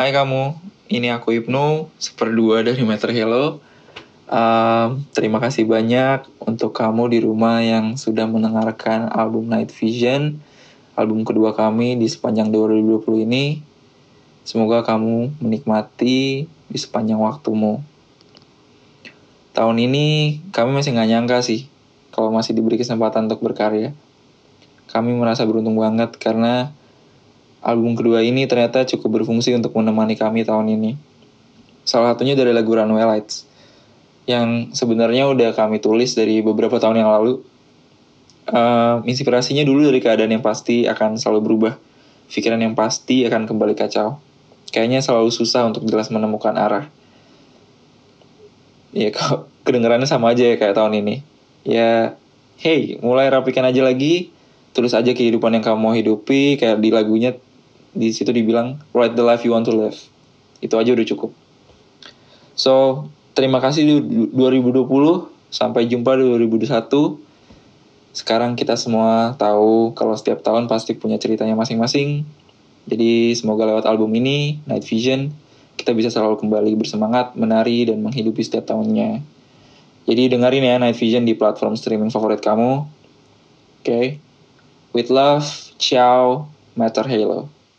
Hai kamu, ini aku Ibnu, seperdua dari Meter Hello. Um, terima kasih banyak untuk kamu di rumah yang sudah mendengarkan album Night Vision, album kedua kami di sepanjang 2020 ini. Semoga kamu menikmati di sepanjang waktumu. Tahun ini kami masih nggak nyangka sih kalau masih diberi kesempatan untuk berkarya. Kami merasa beruntung banget karena album kedua ini ternyata cukup berfungsi untuk menemani kami tahun ini. Salah satunya dari lagu Runway Lights, yang sebenarnya udah kami tulis dari beberapa tahun yang lalu. Uh, inspirasinya dulu dari keadaan yang pasti akan selalu berubah. Pikiran yang pasti akan kembali kacau. Kayaknya selalu susah untuk jelas menemukan arah. Ya, kok kedengarannya sama aja ya kayak tahun ini. Ya, hey, mulai rapikan aja lagi, tulis aja kehidupan yang kamu mau hidupi, kayak di lagunya di situ dibilang write the life you want to live. Itu aja udah cukup. So terima kasih di 2020 sampai jumpa di 2021 sekarang kita semua tahu kalau setiap tahun pasti punya ceritanya masing-masing. Jadi semoga lewat album ini Night Vision kita bisa selalu kembali bersemangat menari dan menghidupi setiap tahunnya. Jadi dengerin ya Night Vision di platform streaming favorit kamu. Oke? Okay? with love ciao matter halo